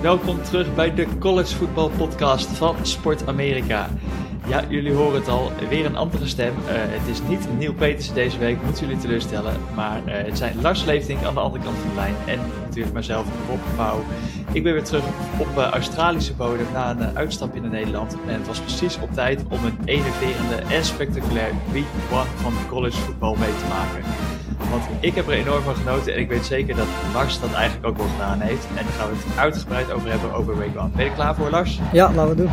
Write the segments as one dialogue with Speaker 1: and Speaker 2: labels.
Speaker 1: Welkom terug bij de College Football Podcast van Sport Amerika. Ja, jullie horen het al, weer een andere stem. Uh, het is niet Neil Petersen deze week, moeten jullie teleurstellen. Maar uh, het zijn Lars Leefding aan de andere kant van de lijn en natuurlijk mijzelf, Rob Pauw. Ik ben weer terug op uh, Australische bodem na een uitstapje naar Nederland. En het was precies op tijd om een enerverende en spectaculair week 1 van college football mee te maken. Want ik heb er enorm van genoten en ik weet zeker dat Lars dat eigenlijk ook wel gedaan heeft. En daar gaan we het uitgebreid over hebben over Week 1. Ben je er klaar voor, Lars?
Speaker 2: Ja, laten we doen.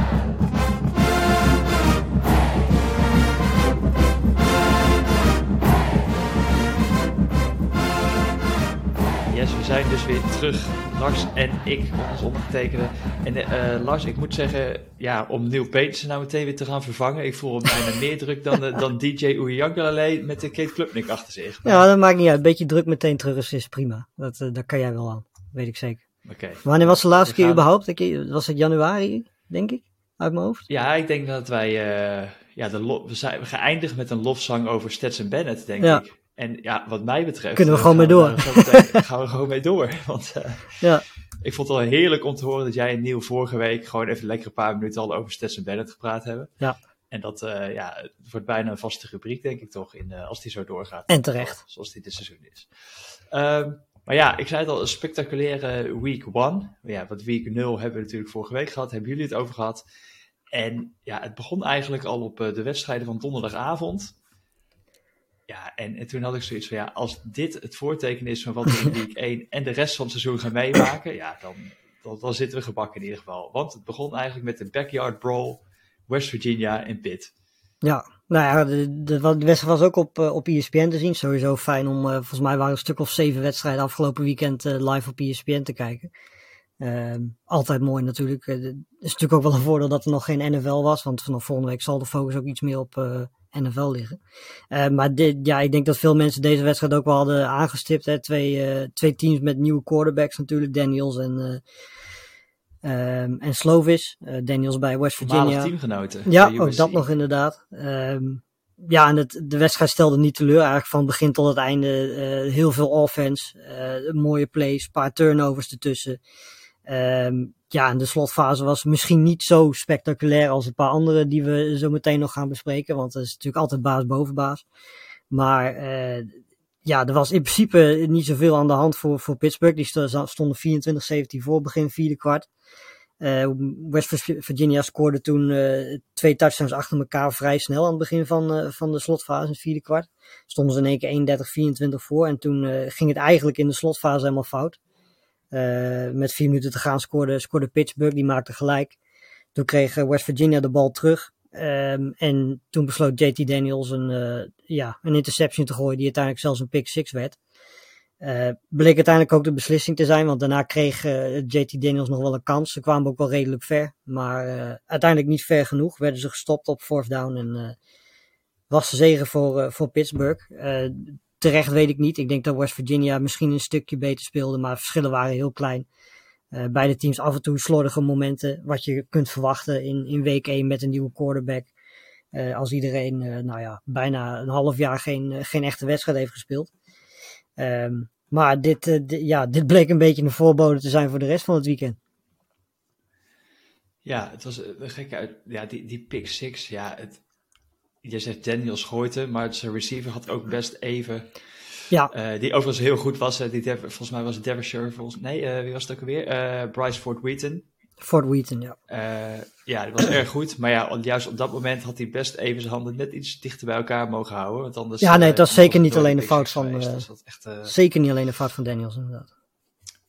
Speaker 1: Yes, we zijn dus weer terug, Lars en ik, ons ondergetekende. En uh, Lars, ik moet zeggen, ja, om Neil Petersen nou meteen weer te gaan vervangen, ik voel bijna meer druk dan, de, dan DJ Uyangalale met de Kate Klubnik achter zich.
Speaker 2: Maar... Ja, dat maakt niet uit. Een beetje druk meteen terug is, prima. Dat, uh, daar kan jij wel aan, weet ik zeker.
Speaker 1: Okay.
Speaker 2: Wanneer was de laatste keer überhaupt? Was het januari, denk ik, uit mijn hoofd?
Speaker 1: Ja, ik denk dat wij, uh, ja, de we zijn geëindigd met een lofzang over Stetson Bennett, denk
Speaker 2: ja.
Speaker 1: ik. En ja, wat mij betreft.
Speaker 2: Kunnen we gewoon mee door.
Speaker 1: Meteen, gaan we gewoon mee door. Want uh, ja. ik vond het wel heerlijk om te horen dat jij en Neil vorige week gewoon even lekker een paar minuten al over Stetson Bennett gepraat hebben.
Speaker 2: Ja.
Speaker 1: En dat uh, ja, wordt bijna een vaste rubriek, denk ik toch, in, uh, als die zo doorgaat.
Speaker 2: En terecht.
Speaker 1: Zoals die dit seizoen is. Um, maar ja, ik zei het al, een spectaculaire week one. Ja, wat week 0 hebben we natuurlijk vorige week gehad. Hebben jullie het over gehad? En ja, het begon eigenlijk al op de wedstrijden van donderdagavond. Ja, en, en, toen had ik zoiets van, ja, als dit het voorteken is van wat we in week 1 en de rest van het seizoen gaan meemaken, ja, dan, dan, dan zitten we gebakken in ieder geval. Want het begon eigenlijk met de backyard brawl, West Virginia en Pitt.
Speaker 2: Ja, nou ja, de, de, de wedstrijd was ook op, uh, op ESPN te zien. Sowieso fijn om, uh, volgens mij waren een stuk of zeven wedstrijden afgelopen weekend uh, live op ESPN te kijken. Ehm, altijd mooi natuurlijk. Het is natuurlijk ook wel een voordeel dat er nog geen NFL was, want vanaf volgende week zal de focus ook iets meer op NFL liggen. Uh, maar dit, ja, ik denk dat veel mensen deze wedstrijd ook wel hadden aangestipt. Hè. Twee, uh, twee teams met nieuwe quarterbacks natuurlijk, Daniels en, uh, um, en Slovis. Daniels bij West Virginia.
Speaker 1: Voormalig teamgenoten.
Speaker 2: Ja, ook dat nog inderdaad. Um, ja, en het, de wedstrijd stelde niet teleur. Eigenlijk van begin tot het einde heel veel offense, mooie plays, een paar turnovers ertussen. Um, ja, en de slotfase was misschien niet zo spectaculair als een paar andere die we zo meteen nog gaan bespreken. Want het is natuurlijk altijd baas boven baas. Maar uh, ja, er was in principe niet zoveel aan de hand voor, voor Pittsburgh. Die stonden 24-17 voor begin vierde kwart. Uh, West Virginia scoorde toen uh, twee touchdowns achter elkaar vrij snel aan het begin van, van de slotfase, in het vierde kwart. Stonden ze in één keer 31-24 voor en toen ging het eigenlijk in de slotfase helemaal fout. Uh, met vier minuten te gaan scoorde, scoorde Pittsburgh, die maakte gelijk. Toen kreeg West Virginia de bal terug. Um, en toen besloot JT Daniels een, uh, ja, een interception te gooien, die uiteindelijk zelfs een pick six werd. Bleek uiteindelijk ook de beslissing te zijn, want daarna kreeg JT Daniels nog wel een kans. Ze kwamen ook wel redelijk ver, maar uiteindelijk niet ver genoeg. Werden ze gestopt op fourth down en was de zegen voor, voor Pittsburgh terecht weet ik niet. Ik denk dat West Virginia misschien een stukje beter speelde, maar verschillen waren heel klein. Uh, beide teams af en toe slordige momenten, wat je kunt verwachten in, in week 1 met een nieuwe quarterback. Uh, als iedereen, uh, nou ja, bijna een half jaar geen, geen echte wedstrijd heeft gespeeld. Um, maar dit, ja, dit bleek een beetje een voorbode te zijn voor de rest van het weekend.
Speaker 1: Ja, het was een gekke uit. Ja, die, die pick six, ja, het, je zegt Daniel Schoorten, maar zijn receiver had ook best even.
Speaker 2: Ja.
Speaker 1: Uh, die overigens heel goed was. Die Dev, volgens mij was het Devonshire. Volgens, nee, uh, wie was het ook alweer? Bryce Ford Wheaton.
Speaker 2: Ford Wheaton, ja.
Speaker 1: ja, die was erg goed. Maar ja, juist op dat moment had hij best even zijn handen net iets dichter bij elkaar mogen houden. Want anders,
Speaker 2: ja, nee, het was zeker niet alleen de fout van. Echt, zeker niet alleen de fout van Daniels, inderdaad.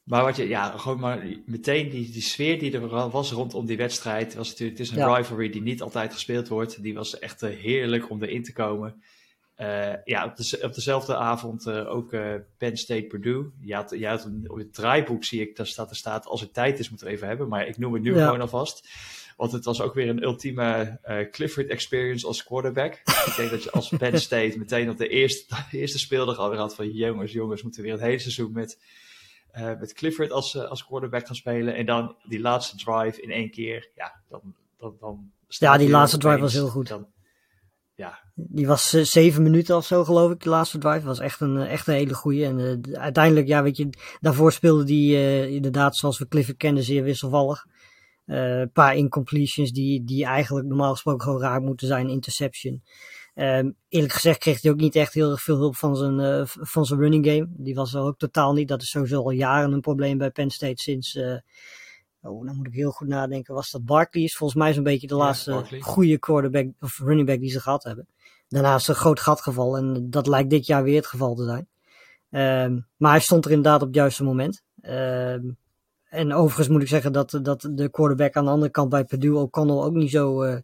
Speaker 1: Maar wat je, ja, gewoon maar meteen die, die sfeer die er was rondom die wedstrijd. Was natuurlijk, het is een ja. rivalry die niet altijd gespeeld wordt. Die was echt uh, heerlijk om erin te komen. Uh, ja, op, de, op dezelfde avond uh, ook Penn State Purdue. Je had, je had een, op het draaiboek zie ik, daar staat er staat, als het tijd is moeten we even hebben. Maar ik noem het nu ja. gewoon alvast. Want het was ook weer een ultieme Clifford experience als quarterback. ik denk dat je als Penn State meteen op de eerste, de eerste speeldag alweer had van jongens, jongens, moeten weer het hele seizoen met met Clifford als, uh, als quarterback gaan spelen. En dan die laatste drive in één keer. Ja, dan, dan, dan
Speaker 2: ja die laatste drive was heel goed.
Speaker 1: Dan, ja.
Speaker 2: Die was uh, zeven minuten of zo, geloof ik, de laatste drive. Was echt een, echt een hele goede. En uh, uiteindelijk, ja, weet je, daarvoor speelde die uh, inderdaad, zoals we Clifford kenden, zeer wisselvallig. Een paar incompletions die, die eigenlijk normaal gesproken gewoon raar moeten zijn. Interception. Um, eerlijk gezegd kreeg hij ook niet echt heel erg veel hulp van zijn, van zijn running game. Die was er ook totaal niet. Dat is sowieso al jaren een probleem bij Penn State sinds Oh, dan moet ik heel goed nadenken. Was dat Barkley? Is volgens mij zo'n beetje de laatste goede quarterback of running back die ze gehad hebben. Daarna is een groot gat gevallen en dat lijkt dit jaar weer het geval te zijn. Um, maar hij stond er inderdaad op het juiste moment. Um, en overigens moet ik zeggen dat, dat de quarterback aan de andere kant bij Purdue O'Connell ook niet zo uh,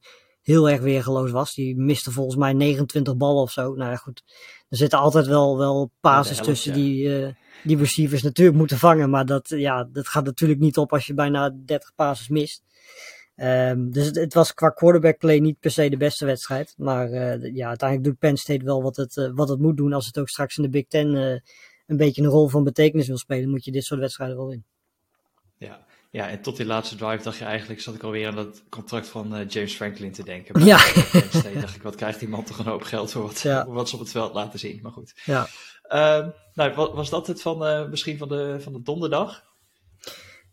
Speaker 2: heel erg weergeloos was. Die miste volgens mij 29 ballen of zo. Nou ja, goed. Er zitten altijd wel, wel passes tussen die, uh, die receivers natuurlijk moeten vangen. Maar dat, ja, dat gaat natuurlijk niet op als je bijna 30 passes mist. Um, dus het, het, was qua quarterback play niet per se de beste wedstrijd. Maar uh, ja, uiteindelijk doet Penn State wel wat het, uh, wat het moet doen. Als het ook straks in de Big Ten een beetje een rol van betekenis wil spelen, moet je dit soort wedstrijden wel in.
Speaker 1: Ja, ja, en tot die laatste drive dacht je eigenlijk, zat ik alweer aan dat contract van uh, James Franklin te denken.
Speaker 2: Maar ja.
Speaker 1: State dacht ik, wat krijgt die man toch een hoop geld voor wat, ja. wat ze op het veld laten zien. Maar goed.
Speaker 2: Ja.
Speaker 1: Uh, nou, was dat het van uh, misschien van de, van de donderdag?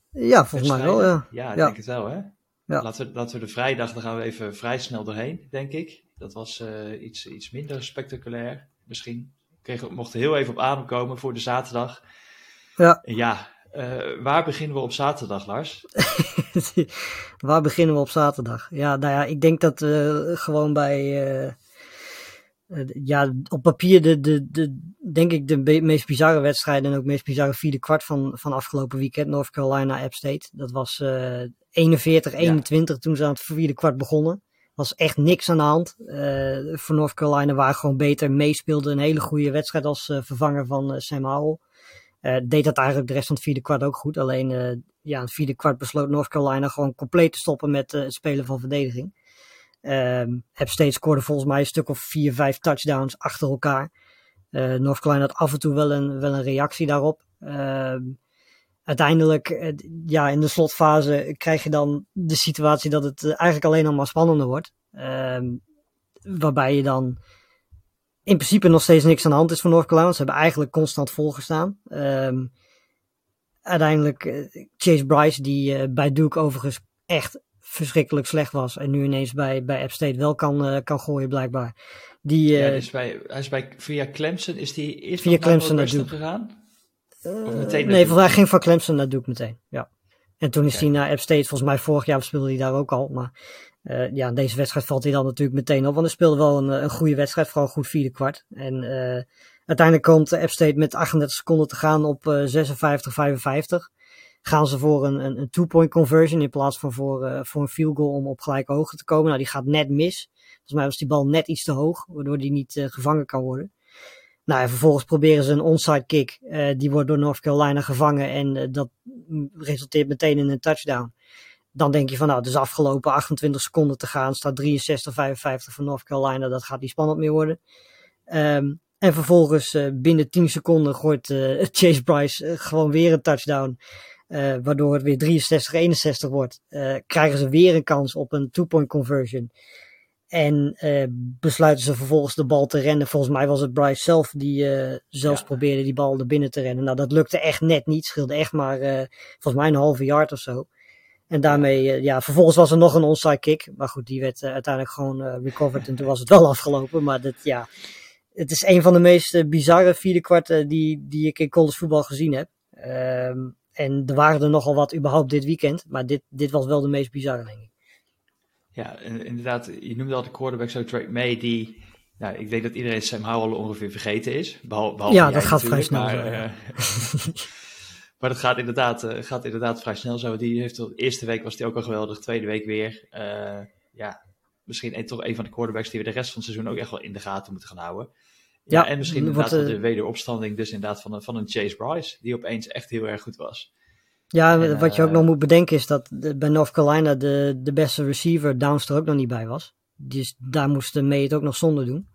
Speaker 2: Ja, volgens mij wel, ja.
Speaker 1: Ja, ik ja. denk het wel, hè? Ja. Laten, we, laten we de vrijdag, dan gaan we even vrij snel doorheen, denk ik. Dat was uh, iets, iets minder spectaculair, misschien. We mochten heel even op adem komen voor de zaterdag.
Speaker 2: Ja.
Speaker 1: En ja, uh, waar beginnen we op zaterdag, Lars?
Speaker 2: waar beginnen we op zaterdag? Ja, nou ja, ik denk dat we gewoon bij. Uh, ja, op papier de, de, de, denk ik de meest bizarre wedstrijd en ook meest bizarre vierde kwart van, van afgelopen weekend. North Carolina App State. Dat was uh, 41-21 ja. toen ze aan het vierde kwart begonnen. Was echt niks aan de hand. Voor North Carolina waar gewoon beter meespeelde. Een hele goede wedstrijd als vervanger van Sam Howell. Uh, deed dat eigenlijk de rest van het vierde kwart ook goed. Alleen uh, ja, in het vierde kwart besloot North Carolina gewoon compleet te stoppen met uh, het spelen van verdediging. Heb State scoorde volgens mij een stuk of vier, vijf touchdowns achter elkaar. North Carolina had af en toe wel een, wel een reactie daarop. Ehm, uiteindelijk, ja, in de slotfase krijg je dan de situatie dat het eigenlijk alleen nog maar spannender wordt. Ehm, waarbij je dan in principe nog steeds niks aan de hand is voor North Carolina. Ze hebben eigenlijk constant volgestaan. Um, uiteindelijk uh, Chase Bryce, die uh, bij Duke overigens echt verschrikkelijk slecht was. En nu ineens bij, bij App State wel kan, uh, kan gooien blijkbaar. Die,
Speaker 1: ja, dus bij, hij is bij, via Clemson, is die eerst
Speaker 2: via Clemson naar Duke
Speaker 1: gegaan?
Speaker 2: Of meteen nee, volgens mij ging van Clemson naar Duke meteen. Ja. En toen is okay. hij naar App State, volgens mij vorig jaar speelde hij daar ook al. Maar uh, ja, deze wedstrijd valt hij dan natuurlijk meteen op. Want hij speelde wel een, een goede wedstrijd, vooral goed vierde kwart. En uh, uiteindelijk komt App State met 38 seconden te gaan op uh, 56-55. Gaan ze voor een, een, een two-point conversion in plaats van voor, voor een field goal om op gelijke hoogte te komen. Nou, die gaat net mis. Volgens mij was die bal net iets te hoog, waardoor die niet gevangen kan worden. Nou, en vervolgens proberen ze een onside kick. Die wordt door North Carolina gevangen en dat resulteert meteen in een touchdown. Dan denk je van, nou, het is afgelopen 28 seconden te gaan. Staat 63, 55 voor North Carolina. Dat gaat niet spannend meer worden. Um, en vervolgens uh, binnen 10 seconden gooit Chase Bryce gewoon weer een touchdown. waardoor het weer 63-61 wordt. krijgen ze weer een kans op een two-point conversion. En besluiten ze vervolgens de bal te rennen. Volgens mij was het Bryce zelf die zelfs ja. probeerde die bal er binnen te rennen. Nou, dat lukte echt net niet. Scheelde echt maar volgens mij een halve yard of zo. En daarmee, ja, vervolgens was er nog een onside kick. Maar goed, die werd uiteindelijk gewoon recovered en toen was het wel afgelopen. Maar dat, ja, het is een van de meest bizarre vierde kwarten die, die ik in college voetbal gezien heb. Um, en er waren er nogal wat überhaupt dit weekend. Maar dit, dit was wel de meest bizarre, denk ik.
Speaker 1: Ja, inderdaad, je noemde al de quarterback zo Drake May, die, nou, ik denk dat iedereen Sam Howell ongeveer vergeten is. Behalve, behalve
Speaker 2: ja, dat gaat vrij snel.
Speaker 1: Maar. maar dat gaat inderdaad, uh, gaat inderdaad vrij snel zo. Die heeft de eerste week was hij ook al geweldig, tweede week weer. Uh, ja, misschien een, toch een van de quarterbacks die we de rest van het seizoen ook echt wel in de gaten moeten gaan houden. Ja, ja en misschien inderdaad wat, uh, de wederopstanding dus inderdaad van een, van een Chase Bryce, die opeens echt heel erg goed was.
Speaker 2: Ja, en, wat je ook nog moet bedenken is dat bij North Carolina de, de beste receiver Downs er ook nog niet bij was. Dus daar moest May het ook nog zonder doen.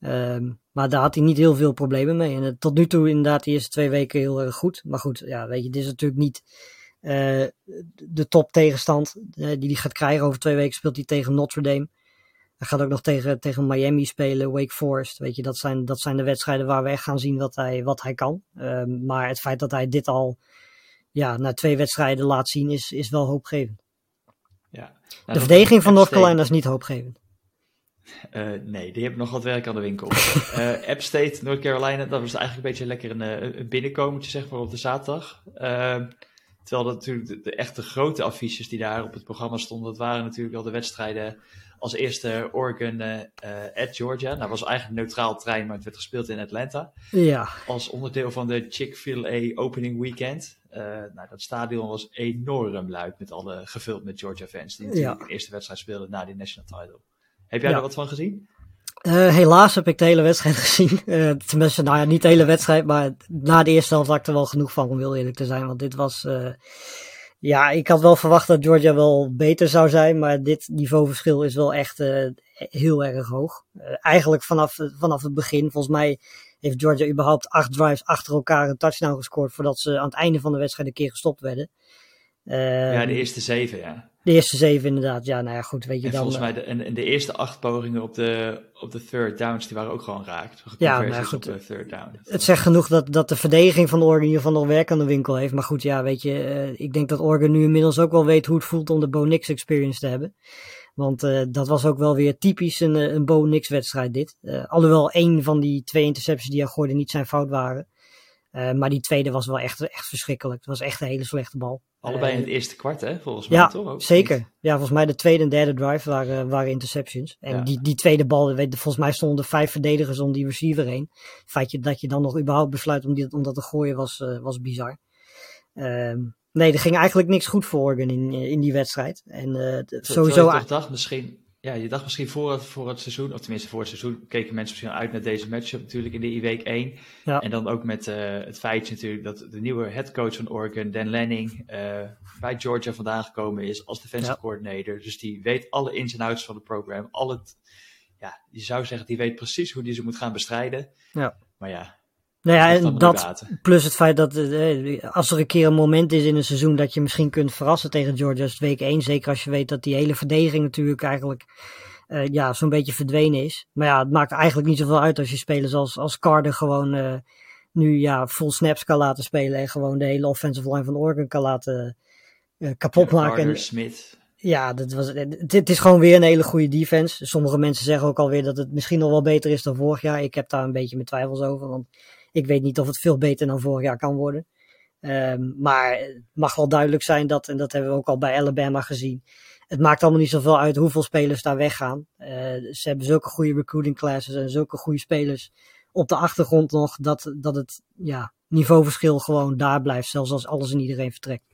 Speaker 2: Um, maar daar had hij niet heel veel problemen mee. En uh, tot nu toe inderdaad de eerste twee weken heel erg goed. Maar goed, ja, weet je, dit is natuurlijk niet uh, de top tegenstand die hij gaat krijgen. Over twee weken speelt hij tegen Notre Dame. Hij gaat ook nog tegen, tegen Miami spelen, Wake Forest. Weet je, dat zijn, dat zijn de wedstrijden waar we echt gaan zien wat hij, wat hij kan. Ehm, maar het feit dat hij dit al ja, na twee wedstrijden laat zien, is, is wel hoopgevend.
Speaker 1: Ja.
Speaker 2: de verdediging van North Carolina is niet hoopgevend.
Speaker 1: Uh, nee, die hebben nog wat werk aan de winkel. uh, App State, North Carolina, dat was eigenlijk een beetje lekker een, eh, een binnenkomertje zeg maar op de zaterdag. Uh, terwijl dat natuurlijk de, de, echte grote affiches die daar op het programma stonden, dat waren natuurlijk wel de wedstrijden als eerste Oregon at Georgia. Nou, dat was eigenlijk een neutraal trein, maar het werd gespeeld in Atlanta.
Speaker 2: Ja.
Speaker 1: Als onderdeel van de Chick-fil-A Opening Weekend. nou, dat stadion was enorm luid met alle gevuld met Georgia fans die natuurlijk ja. de eerste wedstrijd speelden na die national title. Heb jij er wat van gezien?
Speaker 2: Uh, helaas heb ik de hele wedstrijd gezien. Uh, tenminste, nou ja, niet de hele wedstrijd, maar na de eerste helft had ik er wel genoeg van, om heel eerlijk te zijn. Want dit was, uh, ja, ik had wel verwacht dat Georgia wel beter zou zijn, maar dit niveauverschil is wel echt heel erg hoog. eigenlijk vanaf, vanaf het begin, volgens mij heeft Georgia überhaupt acht drives achter elkaar een touchdown gescoord voordat ze aan het einde van de wedstrijd een keer gestopt werden.
Speaker 1: ja, de eerste zeven, ja.
Speaker 2: De eerste zeven inderdaad, ja, nou ja, goed, weet je
Speaker 1: en
Speaker 2: dan.
Speaker 1: Volgens mij, de, en, de eerste acht pogingen op de, op de third downs, die waren ook gewoon raakt.
Speaker 2: Ja, nou goed. Op de third down. Het zegt genoeg dat, dat de verdediging van Oregon geval nog werk aan de winkel heeft. Maar goed, ja, weet je, uh, ik denk dat Oregon nu inmiddels ook wel weet hoe het voelt om de Bo Nix experience te hebben. Want uh, dat was ook wel weer typisch een, een Bo Nix wedstrijd dit. Uh, alhoewel één van die twee intercepties die hij gooide niet zijn fout waren. Maar die tweede was wel echt, echt verschrikkelijk. Het was echt een hele slechte bal.
Speaker 1: Allebei in het eerste kwart, hè? Volgens mij
Speaker 2: ja,
Speaker 1: toch ook?
Speaker 2: Zeker. Niet? Ja, volgens mij de tweede en derde drive waren, waren interceptions. En ja. die, die tweede bal, volgens mij stonden er vijf verdedigers om die receiver heen. Het feit dat je dan nog überhaupt besluit om, die, om dat te gooien was, uh, was bizar. Uh, nee, er ging eigenlijk niks goed voor Oregon in, in die wedstrijd. En uh, sowieso.
Speaker 1: Ik dacht misschien, ja, je dacht misschien voor het, voor het seizoen, of tenminste voor het seizoen, keken mensen misschien uit naar deze matchup natuurlijk in de week 1.
Speaker 2: Ja.
Speaker 1: En dan ook met uh, het feitje natuurlijk dat de nieuwe headcoach van Oregon, Dan Lanning, uh, bij Georgia vandaan gekomen is als defensive ja. coordinator. Dus die weet alle ins en outs van het program. Al het, ja, je zou zeggen, die weet precies hoe die ze moet gaan bestrijden.
Speaker 2: Ja.
Speaker 1: Maar ja,
Speaker 2: nou ja, en dat plus het feit dat eh, als er een keer een moment is in een seizoen dat je misschien kunt verrassen tegen Georgia, is het week 1. Zeker als je weet dat die hele verdediging natuurlijk eigenlijk uh, ja, zo'n beetje verdwenen is. Maar ja, het maakt eigenlijk niet zoveel uit als je spelers als, als Carter gewoon uh, nu ja, full snaps kan laten spelen en gewoon de hele offensive line van Oregon kan laten uh, kapot maken.
Speaker 1: Carter,
Speaker 2: en,
Speaker 1: Smith.
Speaker 2: Ja, dat was, het, het, is gewoon weer een hele goede defense. Sommige mensen zeggen ook alweer dat het misschien nog wel beter is dan vorig jaar. Ik heb daar een beetje mijn twijfels over, want ik weet niet of het veel beter dan vorig jaar kan worden. Um, maar het mag wel duidelijk zijn dat, en dat hebben we ook al bij Alabama gezien. Het maakt allemaal niet zoveel uit hoeveel spelers daar weggaan. Uh, ze hebben zulke goede recruiting classes en zulke goede spelers op de achtergrond nog. Dat, dat het ja, niveauverschil gewoon daar blijft, zelfs als alles en iedereen vertrekt.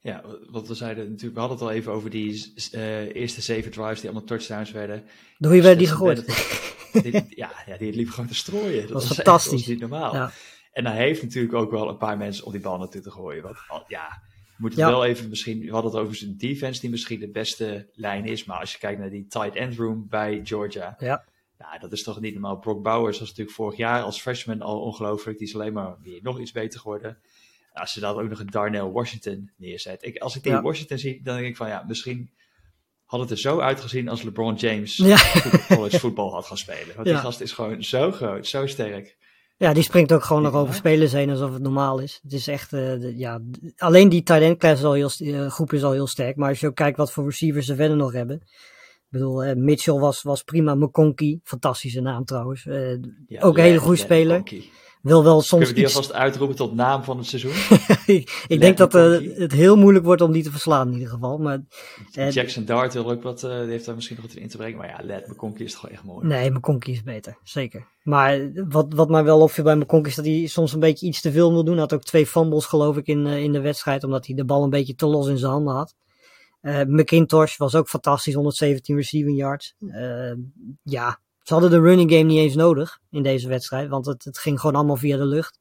Speaker 1: Ja, wat we zeiden natuurlijk, we hadden het al even over die uh, eerste zeven drives die allemaal touchdowns werden.
Speaker 2: Door wie werden die gegooid?
Speaker 1: Die, ja, ja, die liep gewoon te strooien. Dat,
Speaker 2: was,
Speaker 1: was
Speaker 2: fantastisch.
Speaker 1: Echt, dat was niet normaal.
Speaker 2: Ja.
Speaker 1: En hij heeft natuurlijk ook wel een paar mensen om die bal naartoe te gooien. Want ja, moeten ja. wel even misschien, we hadden het over zijn defense die misschien de beste lijn is. Maar als je kijkt naar die tight end room bij Georgia.
Speaker 2: Ja.
Speaker 1: Nou, dat is toch niet normaal. Brock Bowers was natuurlijk vorig jaar als freshman al ongelooflijk. Die is alleen maar weer nog iets beter geworden. Als ze dan ook nog een Darnell Washington neerzet. Ik, als ik die ja. Washington zie, dan denk ik van ja, misschien had het er zo uitgezien als LeBron James
Speaker 2: ja.
Speaker 1: college voetbal had gaan spelen. Want ja. die gast is gewoon zo groot, zo sterk.
Speaker 2: Ja, die springt ook gewoon nog over spelers heen alsof het normaal is. Het is echt, uh, de, ja, alleen die tight end class is al heel, uh, groep is al heel sterk. Maar als je ook kijkt wat voor receivers ze verder nog hebben. Ik bedoel, uh, Mitchell was, was prima. McConkey, fantastische naam trouwens. Ja, ook een hele goede speler.
Speaker 1: McConkey.
Speaker 2: Wil wel soms
Speaker 1: Kunnen we die
Speaker 2: iets...
Speaker 1: alvast uitroepen tot naam van het seizoen?
Speaker 2: ik denk dat uh, het heel moeilijk wordt om die te verslaan in ieder geval. Maar,
Speaker 1: uh, Jackson Dart wil ook wat, uh, die heeft daar misschien nog wat in te brengen. Maar ja, Led McConkey is toch echt mooi.
Speaker 2: Nee, McConkey is beter, zeker. Maar wat, wat mij wel opviel bij McConkey is dat hij soms een beetje iets te veel wil doen. Hij had ook twee fumbles geloof ik in, in de wedstrijd, omdat hij de bal een beetje te los in zijn handen had. McIntosh was ook fantastisch, 117 receiving yards. ja, ze hadden de running game niet eens nodig in deze wedstrijd, want het, het ging gewoon allemaal via de lucht.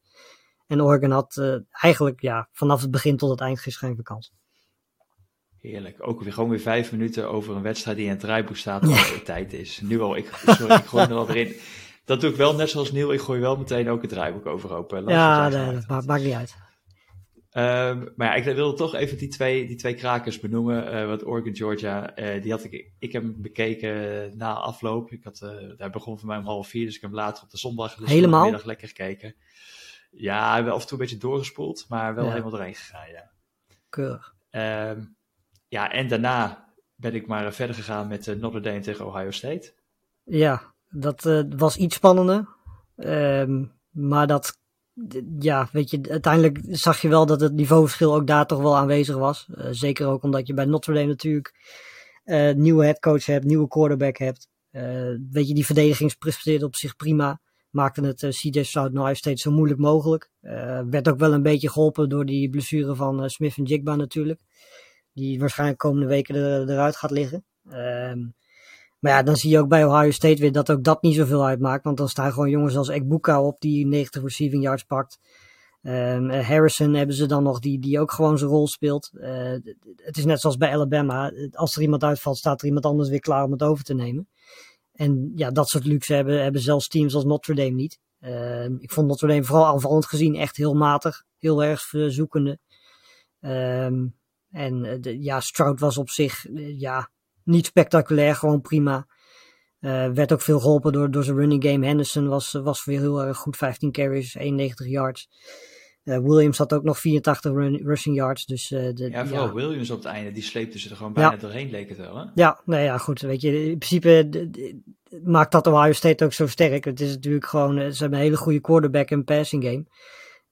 Speaker 2: En Oregon had uh, eigenlijk ja, vanaf het begin tot het eind geen kans.
Speaker 1: Heerlijk. Ook weer gewoon weer vijf minuten over een wedstrijd die in het draaiboek staat tijd is. Nu al, ik, sorry, ik gooi er al in. Dat doe ik wel net zoals Neil. Ik gooi wel meteen ook het draaiboek overhoop.
Speaker 2: Ja, nee, dat maakt, maakt niet uit.
Speaker 1: Um, maar ja, ik wilde toch even die twee, die twee krakers benoemen. Uh, wat Oregon, Georgia, uh, die had ik, ik heb hem bekeken na afloop. Ik had, uh, daar begon voor mij om half vier, dus ik heb hem later op de zondag, dus
Speaker 2: helemaal?
Speaker 1: middag lekker gekeken. Ja, wel af en toe een beetje doorgespoeld, maar wel ja. helemaal doorheen gegaan, ja.
Speaker 2: Keurig.
Speaker 1: Um, ja, en daarna ben ik maar verder gegaan met Notre Dame tegen Ohio State.
Speaker 2: Ja, dat was iets spannender. Um, maar dat ja, weet je, uiteindelijk zag je wel dat het niveauverschil ook daar toch wel aanwezig was. Uh, zeker ook omdat je bij Notre Dame natuurlijk uh, nieuwe headcoach hebt, nieuwe quarterback hebt. Uh, weet je, die verdediging presteerde op zich prima. Maakte het CJ Stroud nou steeds zo moeilijk mogelijk. werd ook wel een beetje geholpen door die blessure van Smith en Jigba natuurlijk. Die waarschijnlijk komende weken er, eruit gaat liggen. Ehm, maar ja, dan zie je ook bij Ohio State weer dat ook dat niet zoveel uitmaakt. Want dan staan gewoon jongens als Ekbuka op die 90 receiving yards pakt. Um, Harrison hebben ze dan nog die, die ook gewoon zijn rol speelt. Uh, het is net zoals bij Alabama. Als er iemand uitvalt, staat er iemand anders weer klaar om het over te nemen. En ja, dat soort luxe hebben, hebben zelfs teams als Notre Dame niet. Uh, ik vond Notre Dame vooral aanvallend gezien echt heel matig. Heel erg zoekende. Um, en de, ja, Stroud was op zich, ja, niet spectaculair, gewoon prima. Uh, werd ook veel geholpen door, door zijn running game. Henderson was, was weer heel erg goed. 15 carries, 91 yards. Uh, Williams had ook nog 84 run, rushing yards. Dus, uh, de,
Speaker 1: ja, vooral ja. Williams op het einde. Die sleepte ze er gewoon bijna ja. doorheen, leek het wel. Hè?
Speaker 2: Ja, nou ja, goed. Weet je, in principe de, de, maakt dat Ohio State ook zo sterk. Het is natuurlijk gewoon, ze hebben een hele goede quarterback en passing game.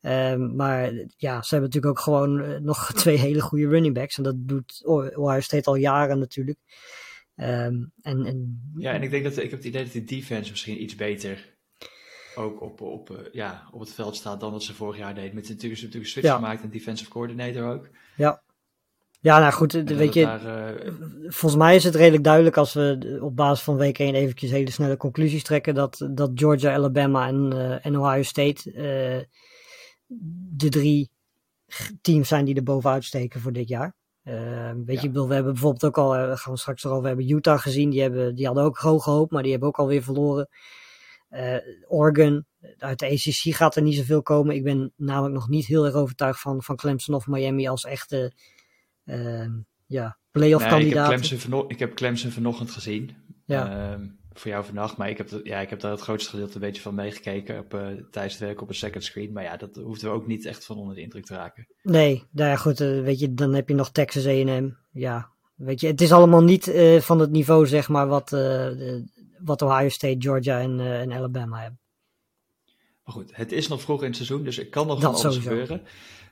Speaker 2: Um, maar ja, ze hebben natuurlijk ook gewoon uh, nog twee hele goede running backs. En dat doet Ohio State al jaren natuurlijk. Um, en, en,
Speaker 1: ja, en ik denk dat ik heb het idee dat die defense misschien iets beter ook op, op, uh, ja, op het veld staat dan wat ze vorig jaar deed. Met natuurlijk, ze natuurlijk switch ja. gemaakt en defensive coordinator ook.
Speaker 2: Ja. Ja, nou goed, weet je, daar, uh... volgens mij is het redelijk duidelijk als we op basis van week 1 eventjes hele snelle conclusies trekken dat, dat Georgia, Alabama en, uh, en Ohio State de drie teams zijn die er bovenuit steken voor dit jaar. Uh, weet ja. je, we hebben bijvoorbeeld ook al, uh, gaan we straks erover, we hebben Utah gezien, die, hebben, die hadden ook hoog gehoopt, maar die hebben ook alweer verloren. Uh, Oregon, uit de ACC gaat er niet zoveel komen. Ik ben namelijk nog niet heel erg overtuigd van, van Clemson of Miami als echte ja, playoff kandidaten.
Speaker 1: Nee, ik, heb ik heb Clemson vanochtend gezien. Ja. Ehm, voor jou vannacht. Maar ik heb, ja, ik heb daar het grootste gedeelte een beetje van meegekeken op, uh, tijdens het werk op een second screen. Maar ja, dat hoefden we ook niet echt van onder de indruk te raken.
Speaker 2: Nee, nou ja, goed, uh, weet je, dan heb je nog Texas A&M. Ja, weet je, het is allemaal niet uh, van het niveau, zeg maar, wat, wat Ohio State, Georgia en, en Alabama hebben.
Speaker 1: Maar goed, het is nog vroeg in het seizoen, dus er kan nog van alles gebeuren.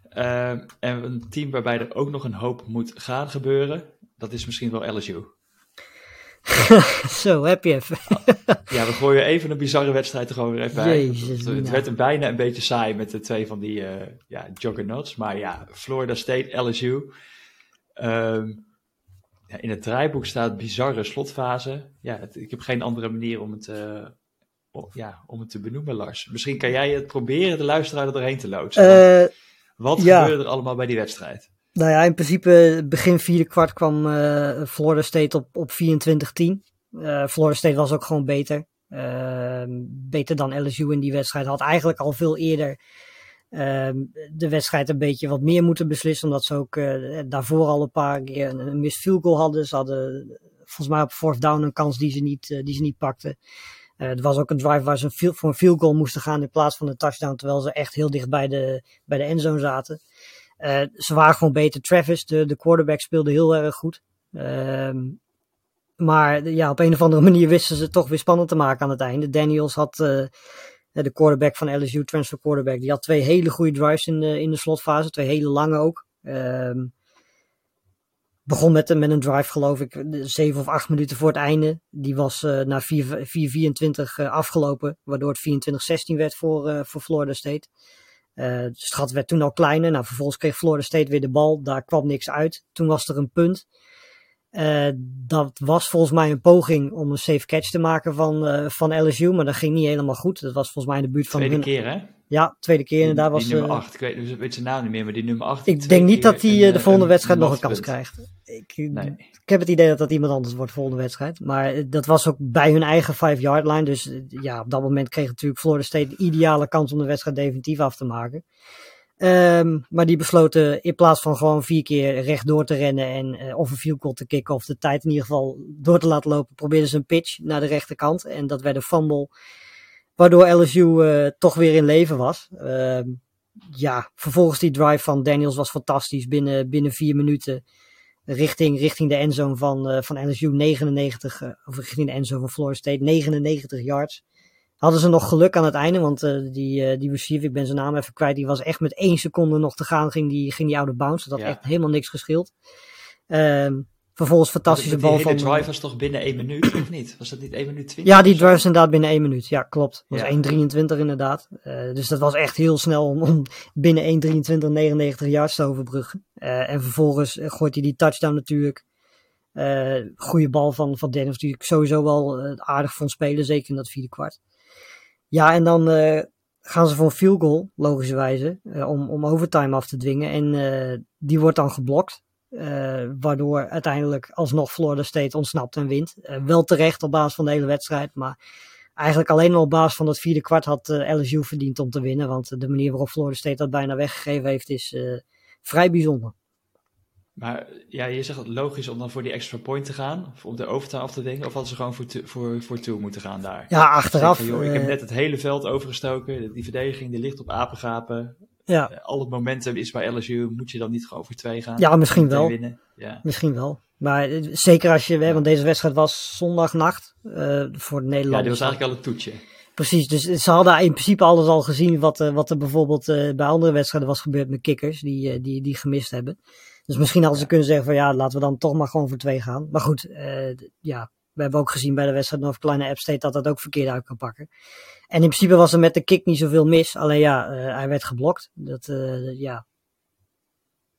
Speaker 1: en een team waarbij er ook nog een hoop moet gaan gebeuren, dat is misschien wel LSU.
Speaker 2: Zo, heb je even.
Speaker 1: ja, we gooien even een bizarre wedstrijd er gewoon weer even bij. Jezus, het, het werd een bijna een beetje saai met de twee van die uh, ja, juggernauts. Maar ja, Florida State, LSU. Um, ja, in het draaiboek staat bizarre slotfase. Ja, het, ik heb geen andere manier om het, uh, om, ja, om het te benoemen, Lars. Misschien kan jij het proberen de luisteraar er doorheen te loodsen. Uh, wat ja. gebeurde er allemaal bij die wedstrijd?
Speaker 2: Nou ja, in principe begin vierde kwart kwam uh, Florida State op, op 24-10. Uh, Florida State was ook gewoon beter. Uh, beter dan LSU in die wedstrijd. Had eigenlijk al veel eerder de wedstrijd een beetje wat meer moeten beslissen. Omdat ze ook daarvoor al een paar keer een, een missed field goal hadden. Ze hadden volgens mij op fourth down een kans die ze niet, die ze niet pakten. er was ook een drive waar ze een field, voor een field goal moesten gaan in plaats van een touchdown. Terwijl ze echt heel dicht bij de, bij de endzone zaten. Uh, ze waren gewoon beter. Travis, de, de quarterback, speelde heel erg goed. Uh, maar ja, op een of andere manier wisten ze het toch weer spannend te maken aan het einde. Daniels had uh, de quarterback van LSU, transfer quarterback, die had twee hele goede drives in de, in de slotfase. Twee hele lange ook. Uh, begon met, met een drive, geloof ik, zeven of acht minuten voor het einde. Die was uh, na 4-24 afgelopen, waardoor het 24-16 werd voor, voor Florida State. Uh, het gat werd toen al kleiner. Nou, vervolgens kreeg Florida State weer de bal. Daar kwam niks uit. Toen was er een punt. Uh, dat was volgens mij een poging om een safe catch te maken van, uh, van LSU. Maar dat ging niet helemaal goed. Dat was volgens mij in de buurt van.
Speaker 1: Tweede keer, hè?
Speaker 2: Ja, tweede keer. En daar was.
Speaker 1: Die nummer 8. Ik weet, ik weet zijn naam niet meer, maar die nummer 8.
Speaker 2: Ik denk niet dat hij de volgende wedstrijd nog een kans krijgt. Ik, nee. ik heb het idee dat dat iemand anders wordt de volgende wedstrijd. Maar dat was ook bij hun eigen 5-yard line. Dus ja, op dat moment kreeg natuurlijk Florida State de ideale kans om de wedstrijd definitief af te maken. Ehm, maar die besloten in plaats van gewoon vier keer rechtdoor te rennen en uh, of een field goal te kicken of de tijd in ieder geval door te laten lopen, probeerden ze een pitch naar de rechterkant. En dat werd een fumble, waardoor LSU uh, toch weer in leven was. Ehm, ja, vervolgens die drive van Daniels was fantastisch. Binnen, binnen vier minuten richting, richting de endzone van, uh, van LSU 99, of richting de endzone van Florida State 99 yards hadden ze nog geluk aan het einde, want die, die receiver, ik ben zijn naam even kwijt, die was echt met één seconde nog te gaan, ging die, ging die oude bounce. Dat had ja. echt helemaal niks geschild. Um, vervolgens fantastische
Speaker 1: bal
Speaker 2: van...
Speaker 1: De drive was toch binnen één minuut, of niet? Was dat niet één minuut 20?
Speaker 2: Ja, die drive is inderdaad binnen één minuut. Ja, klopt. Dat was ja. 1.23 inderdaad. Uh, dus dat was echt heel snel om, om binnen 1.23, 99 yards te overbruggen. en vervolgens gooit hij die touchdown natuurlijk. goede bal van, van Dennis, die ik sowieso wel aardig vond spelen, zeker in dat vierde kwart. Ja, en dan uh, gaan ze voor een field goal, logischerwijze, uh, om, om overtime af te dwingen. En uh, die wordt dan geblokt. Waardoor uiteindelijk alsnog Florida State ontsnapt en wint. wel terecht op basis van de hele wedstrijd, maar eigenlijk alleen al op basis van dat vierde kwart had LSU verdiend om te winnen. Want de manier waarop Florida State dat bijna weggegeven heeft is vrij bijzonder.
Speaker 1: Maar ja, je zegt het logisch om dan voor die extra point te gaan, of om de overtime af te denken, of hadden ze gewoon voor, voor, voor toe moeten gaan daar?
Speaker 2: Ja, achteraf.
Speaker 1: Van, joh, ik heb net het hele veld overgestoken, die verdediging die ligt op apengapen.
Speaker 2: Ja.
Speaker 1: Uh, al het momentum is bij LSU, moet je dan niet gewoon voor twee gaan?
Speaker 2: Ja, misschien wel.
Speaker 1: Winnen? Ja.
Speaker 2: Misschien wel. Maar zeker als je, ja. want deze wedstrijd was zondagnacht uh, voor Nederland.
Speaker 1: Ja, die was eigenlijk al een toetje.
Speaker 2: Precies, dus ze hadden in principe alles al gezien wat, uh, wat er bijvoorbeeld bij andere wedstrijden was gebeurd met kikkers die, die, die gemist hebben. Dus misschien hadden ze kunnen zeggen van ja, laten we dan toch maar gewoon voor twee gaan. Maar goed, ja, we hebben ook gezien bij de wedstrijd North Carolina App State dat dat ook verkeerd uit kan pakken. En in principe was er met de kick niet zoveel mis. Alleen ja, uh, hij werd geblokt. Dat, uh, ja,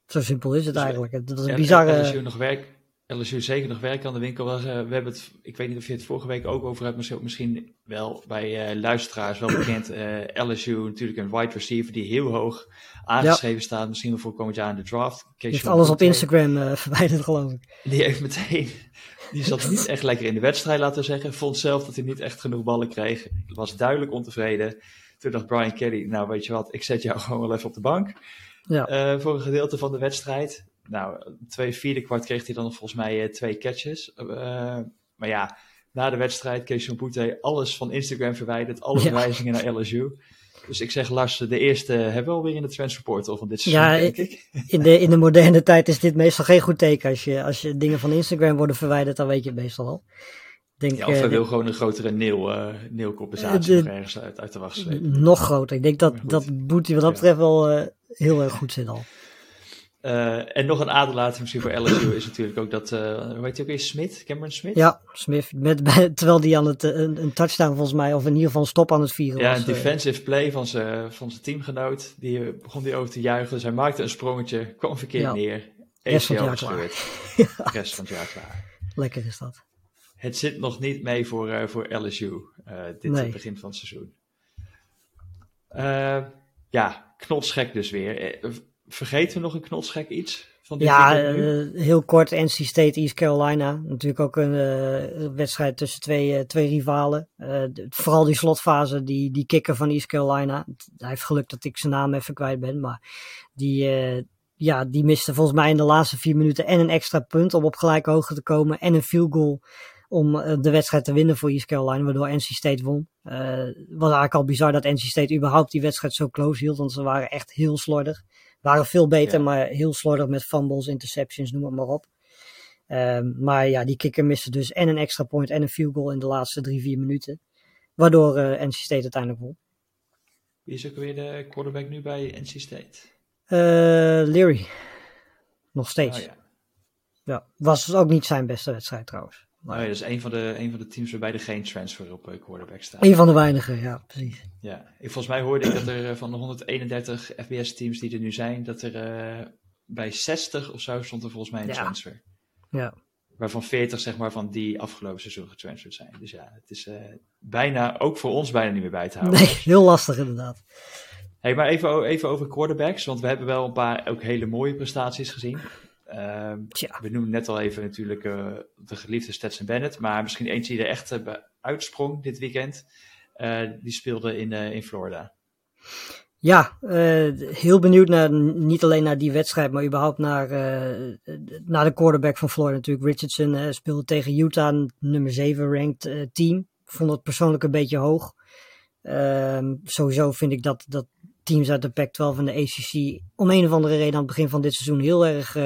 Speaker 2: zo simpel is het dus eigenlijk. Dat is een bizarre...
Speaker 1: LSU nog werk, LSU zeker nog werk aan de winkel was. we hebben het, ik weet niet of je het vorige week ook over hebt, maar misschien wel bij luisteraars wel bekend. LSU natuurlijk een wide receiver die heel hoog aangeschreven ja. staat. Misschien wel voor komend jaar in de draft.
Speaker 2: Die heeft alles op Instagram uh, verwijderd, geloof ik.
Speaker 1: Die heeft meteen. Die zat niet echt lekker in de wedstrijd, laten we zeggen. Vond zelf dat hij niet echt genoeg ballen kreeg. Was duidelijk ontevreden. Toen dacht Brian Kelly, nou weet je wat, ik zet jou gewoon wel even op de bank.
Speaker 2: Ja.
Speaker 1: Uh, voor een gedeelte van de wedstrijd. Nou, twee vierde kwart kreeg hij dan volgens mij uh, twee catches. maar ja, na de wedstrijd, Kees Boete, alles van Instagram verwijderd. Alle verwijzingen ja. naar LSU. Dus ik zeg Lars, de eerste hebben we alweer in de transferportal van dit seizoen,
Speaker 2: ja,
Speaker 1: denk ik.
Speaker 2: In de, in de moderne tijd is dit meestal geen goed teken. Als je, als je dingen van Instagram worden verwijderd, dan weet je het meestal al.
Speaker 1: Denk, ja, of hij uh, wil gewoon een grotere neel, uh, neelcompensatie uh, ergens uit, uit de wacht slepen.
Speaker 2: Nog groter. Ik denk dat, dat Boetie wat dat betreft wel heel erg goed zit al.
Speaker 1: Uh, en nog een aderlating misschien voor LSU is natuurlijk ook dat, uh, hoe heet hij ook eens, Smith? Cameron Smith?
Speaker 2: Ja, Smith. Met, terwijl die aan het, een, een, touchdown volgens mij, of in ieder geval een stop aan het vieren
Speaker 1: ja,
Speaker 2: was.
Speaker 1: Ja, een defensive play van zijn van zijn teamgenoot. Die begon die over te juichen. Dus hij maakte een sprongetje, kwam verkeerd ja. neer.
Speaker 2: Rest van het jaar klaar.
Speaker 1: Rest van het jaar klaar.
Speaker 2: Lekker is dat.
Speaker 1: Het zit nog niet mee voor, uh, voor LSU, dit nee. begin van het seizoen. ja, knotsgek dus weer vergeten we nog een knotsgek iets? Van dit
Speaker 2: ja, uh, heel kort, NC State, East Carolina. Natuurlijk ook een uh, wedstrijd tussen twee, uh, twee rivalen. vooral die slotfase, die, die kicker van East Carolina. Hij heeft geluk dat ik zijn naam even kwijt ben, maar die, ja, die miste volgens mij in de laatste vier minuten en een extra punt om op gelijke hoogte te komen en een field goal om de wedstrijd te winnen voor East Carolina, waardoor NC State won. Uh, was eigenlijk al bizar dat NC State überhaupt die wedstrijd zo close hield, want ze waren echt heel slordig. Waren veel beter, ja. maar heel slordig met fumbles, interceptions, noem het maar op. Um, maar ja, die kicker miste dus en een extra point en een field goal in de laatste drie, vier minuten. Waardoor uh, NC State uiteindelijk won.
Speaker 1: Wie is ook weer de quarterback nu bij NC State?
Speaker 2: Uh, Leary. Nog steeds.
Speaker 1: Oh, ja.
Speaker 2: ja. Was ook niet zijn beste wedstrijd trouwens.
Speaker 1: Ja, dat is een van, de, een van de teams waarbij er geen transfer op uh, quarterback staat.
Speaker 2: Een van de weinigen, ja, precies.
Speaker 1: Ja, ik, volgens mij hoorde ik dat er uh, van de 131 FBS-teams die er nu zijn, dat er uh, bij 60 of zo stond er volgens mij een
Speaker 2: ja.
Speaker 1: transfer.
Speaker 2: Ja.
Speaker 1: Waarvan 40 zeg maar van die afgelopen seizoen getransferd zijn. Dus ja, het is bijna, ook voor ons bijna niet meer bij te houden.
Speaker 2: Nee, heel lastig inderdaad.
Speaker 1: Hey, maar even, even over quarterbacks, want we hebben wel een paar ook hele mooie prestaties gezien. Uh, we noemen net al even natuurlijk uh, de geliefde Stetson Bennett, maar misschien eentje die er echt uh, uitsprong dit weekend. Uh, die speelde in, in Florida.
Speaker 2: Ja, uh, heel benieuwd naar, niet alleen naar die wedstrijd, maar überhaupt naar, uh, naar de quarterback van Florida natuurlijk. Richardson uh, speelde tegen Utah, nummer 7 ranked team. Vond het persoonlijk een beetje hoog. Ehm, sowieso vind ik dat, dat teams uit de Pac-12 en de ACC om een of andere reden aan het begin van dit seizoen heel erg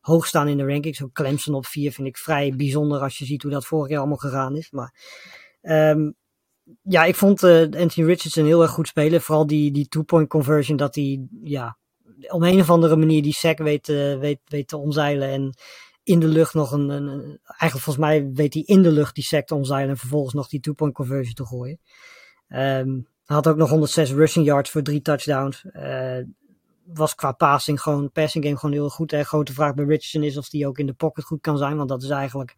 Speaker 2: hoog staan in de rankings. Ook Clemson op 4 vind ik vrij bijzonder als je ziet hoe dat vorig jaar allemaal gegaan is. Maar um, ja, ik vond uh, Anthony Richardson heel erg goed spelen. Vooral die, die two-point conversion, dat hij ja, op een of andere manier die sack weet, uh, weet, weet te omzeilen. En in de lucht nog een, een, Eigenlijk volgens mij weet hij in de lucht die sack te omzeilen. En vervolgens nog die two-point conversion te gooien. Um, hij had ook nog 106 rushing yards voor drie touchdowns. Uh, was qua passing gewoon, passing game gewoon heel goed. De grote vraag bij Richardson is of hij ook in de pocket goed kan zijn. Want dat is eigenlijk